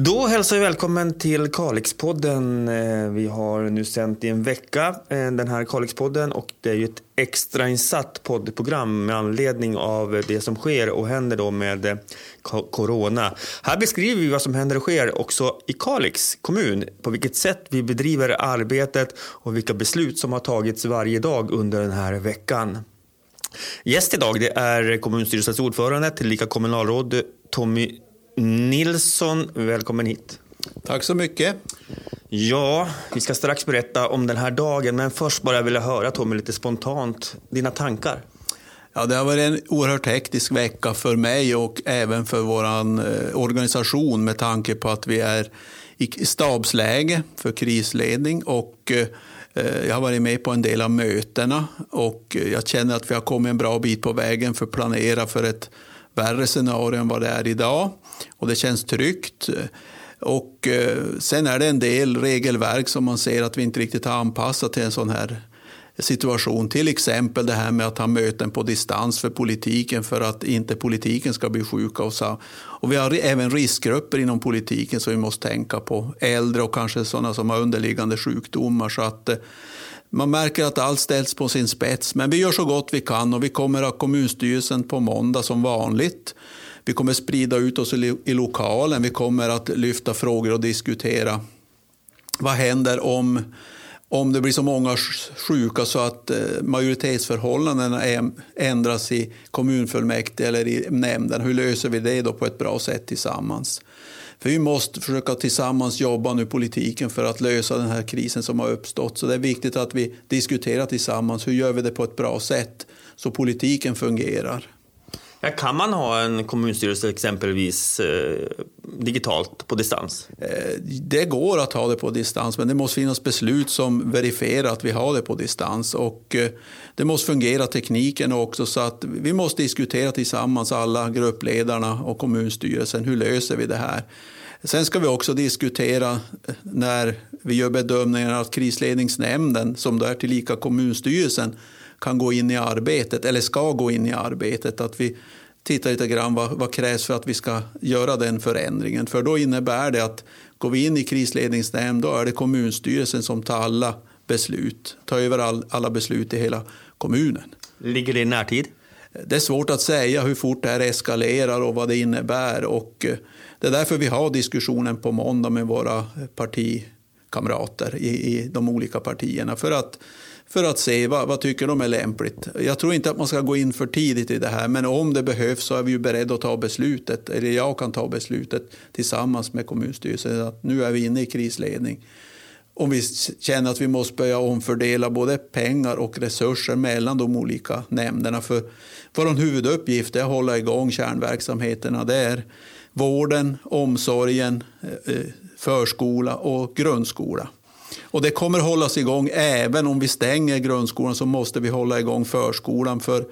Då hälsar vi välkommen till Kalixpodden. Eh, vi har nu sänt i en vecka eh, den här Kalixpodden och det är ju ett extrainsatt poddprogram med anledning av det som sker och händer då med eh, corona. Här beskriver vi vad som händer och sker också i Kalix kommun, på vilket sätt vi bedriver arbetet och vilka beslut som har tagits varje dag under den här veckan. Gäst idag det är kommunstyrelsens ordförande, tillika kommunalråd Tommy Nilsson, välkommen hit. Tack så mycket. Ja, vi ska strax berätta om den här dagen, men först bara vill jag höra Tommy lite spontant, dina tankar. Ja, det har varit en oerhört hektisk vecka för mig och även för vår eh, organisation med tanke på att vi är i stabsläge för krisledning och eh, jag har varit med på en del av mötena och jag känner att vi har kommit en bra bit på vägen för att planera för ett värre scenario än vad det är idag. Och det känns tryggt. Och eh, sen är det en del regelverk som man ser att vi inte riktigt har anpassat till en sån här situation. Till exempel det här med att ha möten på distans för politiken för att inte politiken ska bli sjuka. Och, så. och vi har även riskgrupper inom politiken som vi måste tänka på. Äldre och kanske sådana som har underliggande sjukdomar. Så att eh, man märker att allt ställs på sin spets. Men vi gör så gott vi kan och vi kommer ha kommunstyrelsen på måndag som vanligt. Vi kommer sprida ut oss i lokalen. Vi kommer att lyfta frågor och diskutera. Vad händer om, om det blir så många sjuka så att eh, majoritetsförhållandena ändras i kommunfullmäktige eller i nämnden? Hur löser vi det då på ett bra sätt tillsammans? För vi måste försöka tillsammans jobba nu politiken för att lösa den här krisen som har uppstått. Så det är viktigt att vi diskuterar tillsammans. Hur gör vi det på ett bra sätt så politiken fungerar? Ja, kan man ha en kommunstyrelse exempelvis eh, digitalt på distans? Eh, det går att ha det på distans, men det måste finnas beslut som verifierar att vi har det på distans. Och, eh, det måste fungera tekniken också, så att vi måste diskutera tillsammans, alla gruppledarna och kommunstyrelsen, hur löser vi det här? Sen ska vi också diskutera eh, när vi gör bedömningen att krisledningsnämnden, som då är tillika kommunstyrelsen, kan gå in i arbetet, eller ska gå in i arbetet. Att vi tittar lite grann vad, vad krävs för att vi ska göra den förändringen. För då innebär det att går vi in i krisledningsnämnd då är det kommunstyrelsen som tar alla beslut, tar över all, alla beslut i hela kommunen. Ligger det i närtid? Det är svårt att säga hur fort det här eskalerar och vad det innebär. Och eh, det är därför vi har diskussionen på måndag med våra partikamrater i, i de olika partierna. För att för att se vad, vad tycker de är lämpligt. Jag tror inte att man ska gå in för tidigt i det här, men om det behövs så är vi ju beredda att ta beslutet, eller jag kan ta beslutet tillsammans med kommunstyrelsen att nu är vi inne i krisledning. Om vi känner att vi måste börja omfördela både pengar och resurser mellan de olika nämnderna. För vår huvuduppgift är att hålla igång kärnverksamheterna. Det är vården, omsorgen, eh, eh, förskola och grundskola. Och det kommer hållas igång även om vi stänger grundskolan så måste vi hålla igång förskolan för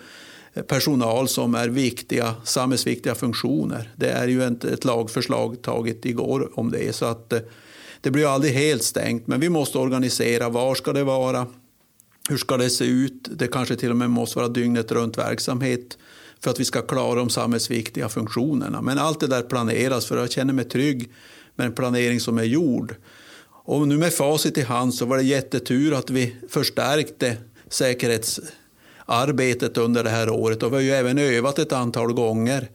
personal som är viktiga, samhällsviktiga funktioner. Det är ju ett, ett lagförslag taget igår om det. Så att eh, det blir aldrig helt stängt, men vi måste organisera. Var ska det vara? Hur ska det se ut? Det kanske till och med måste vara dygnet runt verksamhet för att vi ska klara de samhällsviktiga funktionerna. Men allt det där planeras för jag känner mig trygg med en planering som är gjord. Och nu med facit i hand så var det jättetur att vi förstärkte säkerhetsarbetet under det här året. Och vi har ju även övat ett antal gånger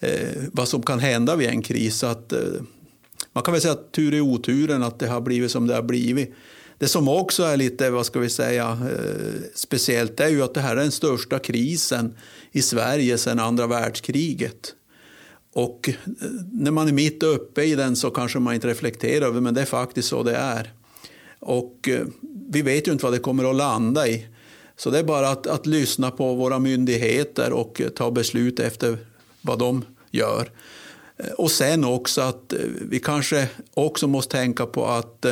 eh, vad som kan hända vid en kris. Så att, eh, man kan väl säga att tur i oturen att det har blivit som det har blivit. Det som också är lite vad ska vi säga, eh, speciellt är ju att det här är den största krisen i Sverige sedan andra världskriget. Och eh, när man är mitt uppe i den så kanske man inte reflekterar över men det är faktiskt så det är. Och eh, vi vet ju inte vad det kommer att landa i. Så det är bara att, att lyssna på våra myndigheter och eh, ta beslut efter vad de gör. Och sen också att vi kanske också måste tänka på att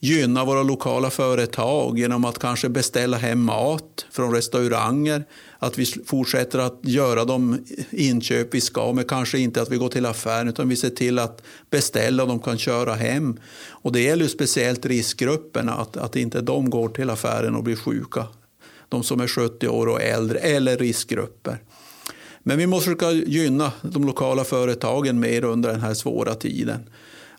gynna våra lokala företag genom att kanske beställa hem mat från restauranger. Att vi fortsätter att göra de inköp vi ska, men kanske inte att vi går till affären utan vi ser till att beställa och de kan köra hem. Och det gäller speciellt riskgrupperna, att, att inte de går till affären och blir sjuka. De som är 70 år och äldre eller riskgrupper. Men vi måste försöka gynna de lokala företagen mer under den här svåra tiden.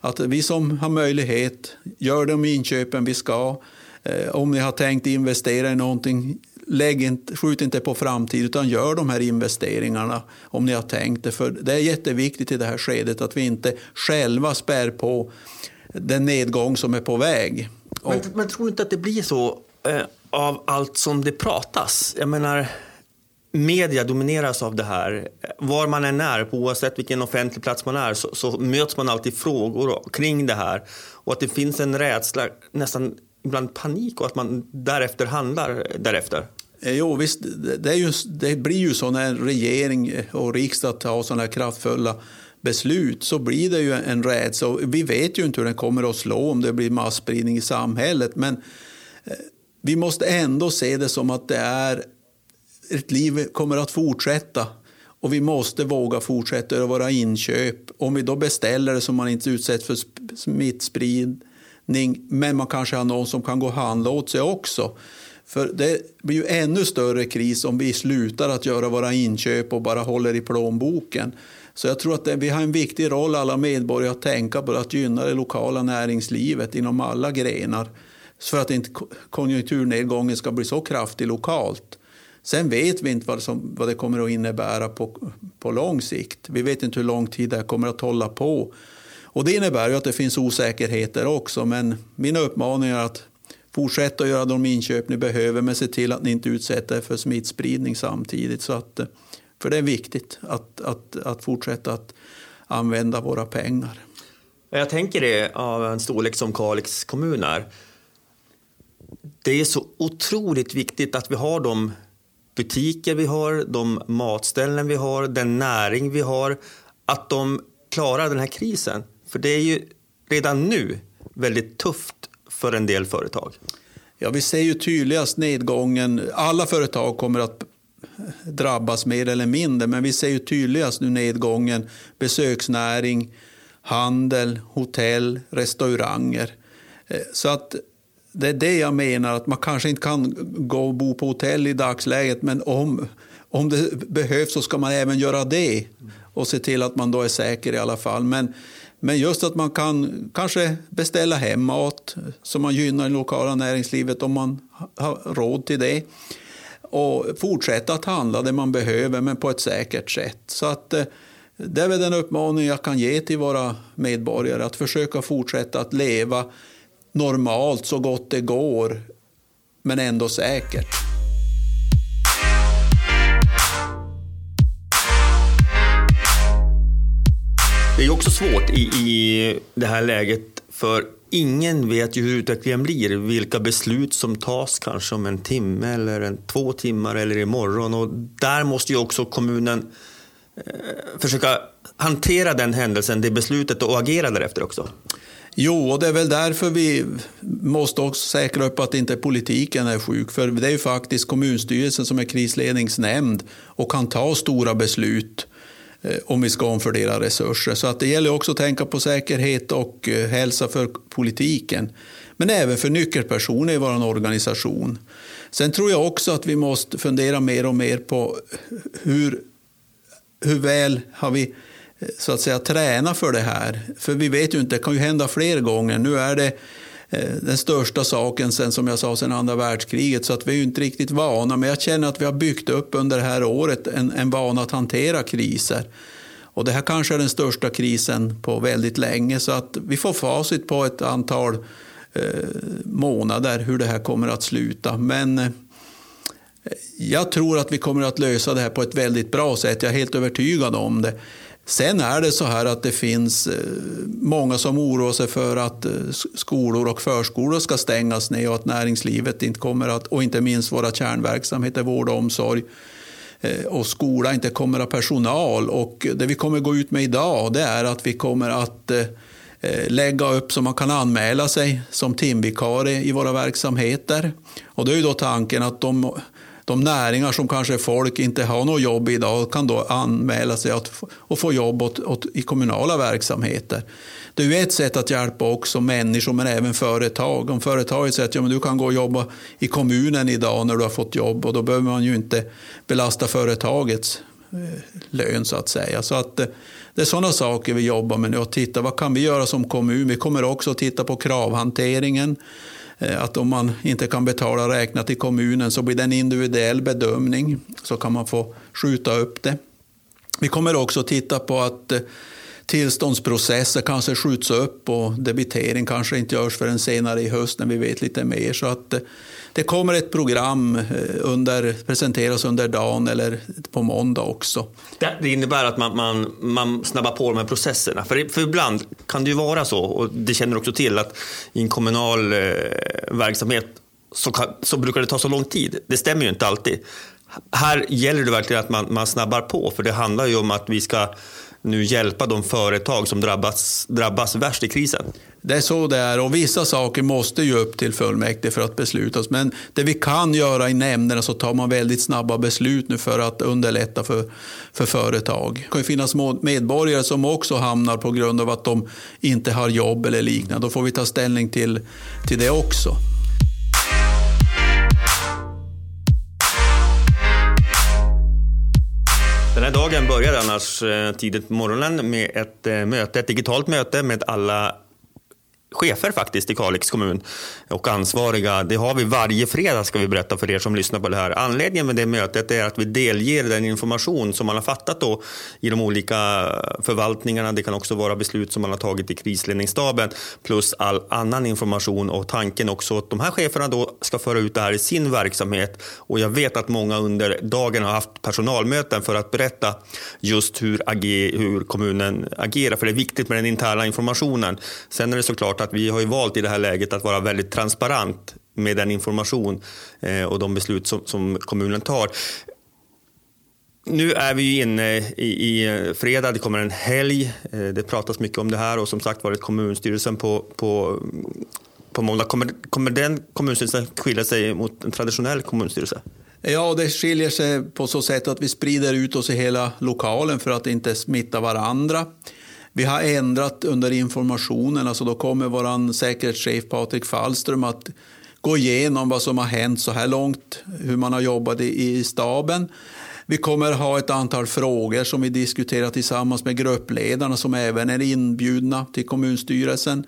Att vi som har möjlighet gör de inköpen vi ska. Eh, om ni har tänkt investera i någonting, lägg inte, skjut inte på framtid utan gör de här investeringarna om ni har tänkt det. För det är jätteviktigt i det här skedet att vi inte själva spär på den nedgång som är på väg. Men, men tror du inte att det blir så eh, av allt som det pratas? Jag menar, media domineras av det här. Var man än är, på oavsett vilken offentlig plats man är, så, så möts man alltid frågor kring det här. Och att det finns en rädsla, nästan ibland panik och att man därefter handlar därefter. Eh, jo, visst, det, ju, det blir ju så när regering och riksdag tar sådana här kraftfulla beslut så blir det ju en rädsla. Vi vet ju inte hur den kommer att slå om det blir masspridning i samhället. Men eh, vi måste ändå se det som att det är ett liv kommer att fortsätta och vi måste våga fortsätta göra våra inköp. Om vi då beställer det så man inte utsätts för smittspridning men man kanske har någon som kan gå och handla åt sig också. För det blir ju ännu större kris om vi slutar att göra våra inköp och bara håller i plånboken. Så jag tror att det, vi har en viktig roll alla medborgare att tänka på att gynna det lokala näringslivet inom alla grenar för att inte konjunkturnedgången ska bli så kraftig lokalt. Sen vet vi inte vad, som, vad det kommer att innebära på, på lång sikt. Vi vet inte hur lång tid det kommer att hålla på. Och det innebär ju att det finns osäkerheter också. Men mina uppmaningar är att fortsätta att göra de inköp ni behöver men se till att ni inte utsätter er för smittspridning samtidigt. Så att, för det är viktigt att, att, att fortsätta att använda våra pengar. Jag tänker det av en storlek som Kalix kommun är. Det är så otroligt viktigt att vi har de butiker vi har, de matställen vi har, den näring vi har, att de klarar den här krisen. För det är ju redan nu väldigt tufft för en del företag. Ja, vi ser ju tydligast nedgången. Alla företag kommer att drabbas mer eller mindre, men vi ser ju tydligast nu nedgången besöksnäring, handel, hotell, restauranger. Eh, så att det är det jag menar, att man kanske inte kan gå och bo på hotell i dagsläget, men om, om det behövs så ska man även göra det och se till att man då är säker i alla fall. Men, men just att man kan kanske beställa hem mat så man gynnar det lokala näringslivet om man har råd till det. Och fortsätta att handla det man behöver, men på ett säkert sätt. Så att, eh, det är väl den uppmaning jag kan ge till våra medborgare, att försöka fortsätta att leva normalt så gott det går, men ändå säkert. Det är också svårt i, i det här läget för ingen vet ju hur utvecklingen blir. Vilka beslut som tas kanske om en timme eller en, två timmar eller imorgon. Och där måste ju också kommunen eh, försöka hantera den händelsen, det beslutet och agera därefter också. Jo, och det är väl därför vi måste också säkra upp att inte politiken är sjuk. För det är ju faktiskt kommunstyrelsen som är krisledningsnämnd och kan ta stora beslut eh, om vi ska omfördela resurser. Så att det gäller också att tänka på säkerhet och eh, hälsa för politiken. Men även för nyckelpersoner i vår organisation. Sen tror jag också att vi måste fundera mer och mer på eh, hur, hur väl har vi så att säga träna för det här. För vi vet ju inte, det kan ju hända fler gånger. Nu är det eh, den största saken sen, som jag sa, sen andra världskriget. Så att vi är ju inte riktigt vana. Men jag känner att vi har byggt upp under det här året en, en vana att hantera kriser. Och det här kanske är den största krisen på väldigt länge. Så att vi får facit på ett antal eh, månader hur det här kommer att sluta. Men eh, jag tror att vi kommer att lösa det här på ett väldigt bra sätt. Jag är helt övertygad om det. Sen är det så här att det finns eh, många som oroar sig för att eh, skolor och förskolor ska stängas ner och att näringslivet inte kommer att, och inte minst våra kärnverksamheter, vård och omsorg eh, och skola inte kommer att ha personal. Och det vi kommer gå ut med idag det är att vi kommer att lägga upp så man kan anmäla sig som timvikarie i våra verksamheter. Och det är ju då tanken att de de näringar som kanske folk inte har något jobb idag kan då anmäla sig att, och få jobb åt, åt, i kommunala verksamheter. Det är ju ett sätt att hjälpa också människor men även företag. Om företaget säger att ja, men du kan gå och jobba i kommunen idag när du har fått jobb och då behöver man ju inte belasta företagets eh, lön så att säga. Så att eh, det är sådana saker vi jobbar med nu och titta vad kan vi göra som kommun. Vi kommer också att titta på kravhanteringen. Eh, att om man inte kan betala räkna till kommunen så blir det en individuell bedömning. Så kan man få skjuta upp det. Vi kommer också titta på att eh, tillståndsprocesser kanske skjuts upp och debitering kanske inte görs förrän senare i höst när vi vet lite mer. Så att eh, det kommer ett program eh, under, presenteras under dagen eller på måndag också. Det innebär att man, man, man snabbar på de här processerna. För, för ibland kan det ju vara så, och det känner du också till, att i en kommunal eh, verksamhet så, kan, så brukar det ta så lång tid. Det stämmer ju inte alltid. Här gäller det verkligen att man, man snabbar på, för det handlar ju om att vi ska nu hjälpa de företag som drabbas, drabbas värst i krisen. Det är så det är och vissa saker måste ju upp till fullmäktige för att beslutas. Men det vi kan göra i nämnderna så tar man väldigt snabba beslut nu för att underlätta för, för företag. Det kan ju finnas medborgare som också hamnar på grund av att de inte har jobb eller liknande. Då får vi ta ställning till, till det också. Här dagen börjar annars eh, tidigt på morgonen med ett eh, möte, ett digitalt möte med alla chefer faktiskt i Kalix kommun och ansvariga. Det har vi varje fredag ska vi berätta för er som lyssnar på det här. Anledningen med det mötet är att vi delger den information som man har fattat då i de olika förvaltningarna. Det kan också vara beslut som man har tagit i krisledningsstaben plus all annan information och tanken också att de här cheferna då ska föra ut det här i sin verksamhet. Och jag vet att många under dagen har haft personalmöten för att berätta just hur, hur kommunen agerar. För det är viktigt med den interna informationen. Sen är det såklart klart att vi har ju valt i det här läget att vara väldigt transparent med den information eh, och de beslut som, som kommunen tar. Nu är vi inne i, i, eh, fredag, det kommer en helg. Eh, det pratas mycket om det här och som sagt var det kommunstyrelsen på, på, på måndag. Kommer, kommer den kommunstyrelsen skilja sig mot en traditionell kommunstyrelse? Ja, det skiljer sig på så sätt att vi sprider ut oss i hela lokalen för att inte smitta varandra. Vi har ändrat under informationen, alltså då kommer vår säkerhetschef Patrik Fallström att gå igenom vad som har hänt så här långt, hur man har jobbat i staben. Vi kommer ha ett antal frågor som vi diskuterar tillsammans med gruppledarna som även är inbjudna till kommunstyrelsen.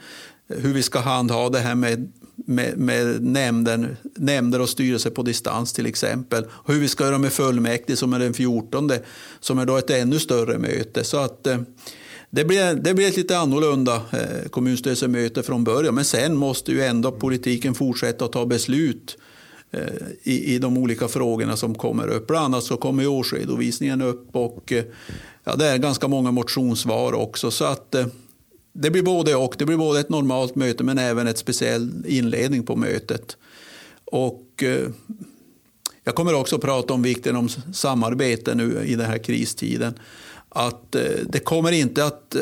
Hur vi ska handha det här med, med, med nämnden, nämnder och styrelser på distans till exempel. Hur vi ska göra med fullmäktige som är den 14 som är då ett ännu större möte. Så att eh, det blir, det blir ett lite annorlunda eh, kommunstyrelsemöte från början. Men sen måste ju ändå politiken fortsätta att ta beslut eh, i, i de olika frågorna som kommer upp. Bland annat så kommer årsredovisningen upp och eh, ja, det är ganska många motionssvar också. Så att det blir både och. Det blir både ett normalt möte men även ett speciell inledning på mötet. Och jag kommer också att prata om vikten om samarbete nu i den här kristiden att eh, det kommer inte att eh,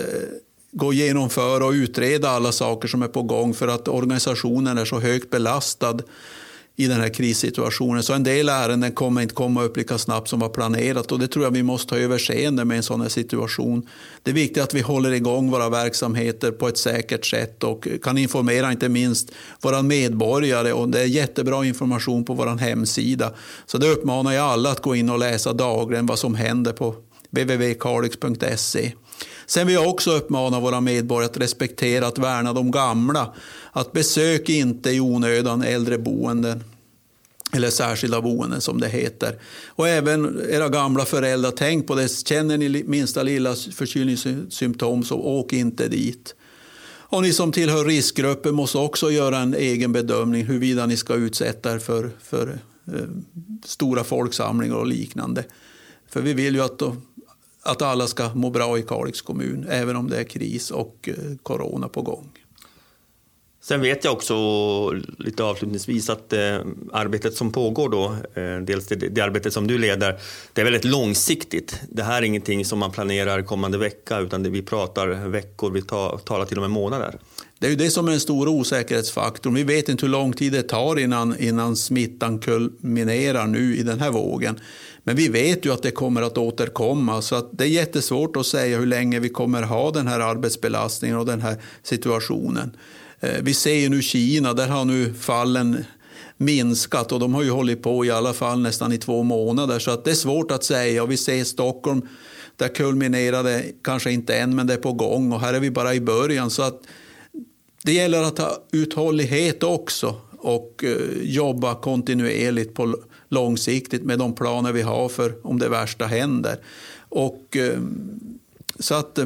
gå genomföra och utreda alla saker som är på gång för att organisationen är så högt belastad i den här krissituationen. Så en del ärenden kommer inte komma upp lika snabbt som var planerat och det tror jag vi måste ha överseende med en sån här situation. Det är viktigt att vi håller igång våra verksamheter på ett säkert sätt och kan informera inte minst våra medborgare och det är jättebra information på vår hemsida. Så det uppmanar jag alla att gå in och läsa dagligen vad som händer på www.kalix.se. Sen vill jag också uppmana våra medborgare att respektera, att värna de gamla. Att besök inte i onödan äldreboenden eller särskilda boenden som det heter. Och även era gamla föräldrar, tänk på det. Känner ni minsta lilla förkylningssymptom så åk inte dit. Och ni som tillhör riskgrupper måste också göra en egen bedömning huruvida ni ska utsätta er för, för eh, stora folksamlingar och liknande. För vi vill ju att att alla ska må bra i Kalix kommun, även om det är kris och eh, corona på gång. Sen vet jag också lite avslutningsvis att eh, arbetet som pågår då, eh, dels det, det arbetet som du leder, det är väldigt långsiktigt. Det här är ingenting som man planerar kommande vecka utan det, vi pratar veckor, vi ta, talar till och med månader. Det är ju det som är den stora osäkerhetsfaktorn. Vi vet inte hur lång tid det tar innan, innan smittan kulminerar nu i den här vågen. Men vi vet ju att det kommer att återkomma så att det är jättesvårt att säga hur länge vi kommer ha den här arbetsbelastningen och den här situationen. Eh, vi ser ju nu Kina, där har nu fallen minskat och de har ju hållit på i alla fall nästan i två månader så att det är svårt att säga och vi ser Stockholm där kulminerade kanske inte än men det är på gång och här är vi bara i början så att det gäller att ha uthållighet också och eh, jobba kontinuerligt på långsiktigt med de planer vi har för om det värsta händer. Och, ehm, så att eh,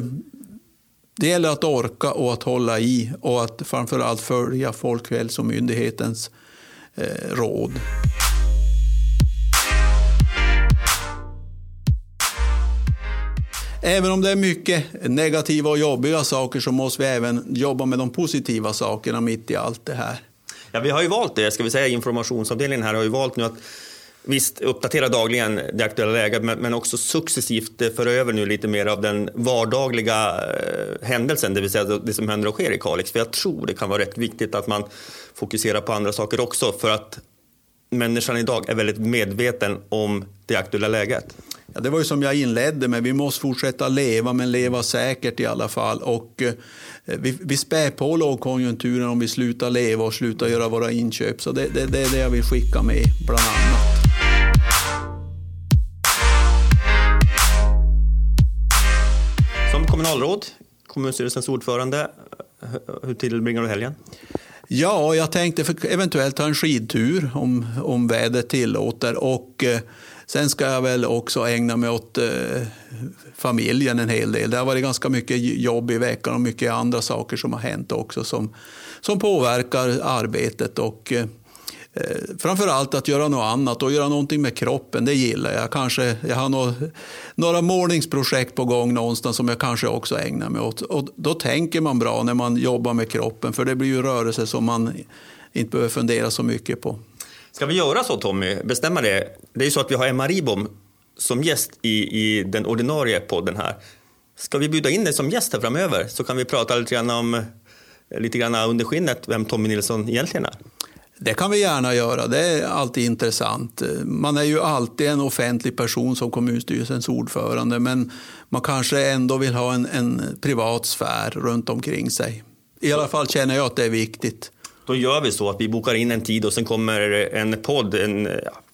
det gäller att orka och att hålla i och att framförallt följa Folkhälsomyndighetens eh, råd. Även om det är mycket negativa och jobbiga saker så måste vi även jobba med de positiva sakerna mitt i allt det här. Ja, vi har ju valt det, ska vi säga informationsavdelningen här har ju valt nu att Visst, uppdatera dagligen det aktuella läget, men också successivt föra över nu lite mer av den vardagliga eh, händelsen, det vill säga det som händer och sker i Kalix. För jag tror det kan vara rätt viktigt att man fokuserar på andra saker också, för att människan idag är väldigt medveten om det aktuella läget. Ja, det var ju som jag inledde med, vi måste fortsätta leva, men leva säkert i alla fall. Och, eh, vi, vi spär på lågkonjunkturen om vi slutar leva och slutar göra våra inköp. Så det, det, det är det jag vill skicka med, bland annat. Som kommunalråd, kommunstyrelsens ordförande, hur tillbringar du helgen? Ja, jag tänkte eventuellt ta en skidtur om, om vädret tillåter. Och, eh, sen ska jag väl också ägna mig åt eh, familjen en hel del. Det har varit ganska mycket jobb i veckan och mycket andra saker som har hänt också som, som påverkar arbetet. Och, eh, eh framför allt att göra något annat och göra någonting med kroppen, det gillar jag. Kanske, jag har några, några målningsprojekt på gång någonstans som jag kanske också ägnar mig åt. Och då tänker man bra när man jobbar med kroppen, för det blir ju rörelse som man inte behöver fundera så mycket på. Ska vi göra så Tommy, bestämma det? Det är ju så att vi har Emma Ribom som gäst i, i den ordinarie podden här. Ska vi bjuda in dig som gäst här framöver så kan vi prata lite grann om lite grann under skinnet vem Tommy Nilsson egentligen är? Det kan vi gärna göra, det är alltid intressant. Man är ju alltid en offentlig person som kommunstyrelsens ordförande men man kanske ändå vill ha en, en privat sfär runt omkring sig. I alla fall känner jag att det är viktigt. Då gör vi så att vi bokar in en tid och sen kommer en podd, en,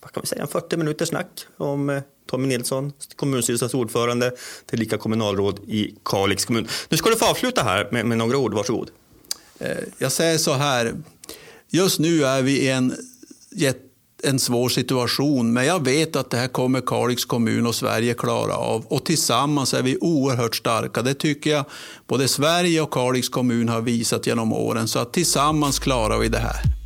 vad kan vi säga, en 40 minuters snack om eh, Tommy Nilsson, kommunstyrelsens ordförande, tillika kommunalråd i Kalix kommun. Nu ska du få avsluta här med, med några ord, varsågod. Eh, jag säger så här, Just nu är vi i en, en svår situation, men jag vet att det här kommer Kalix kommun och Sverige klara av. Och tillsammans är vi oerhört starka. Det tycker jag både Sverige och Kalix kommun har visat genom åren. Så att tillsammans klarar vi det här.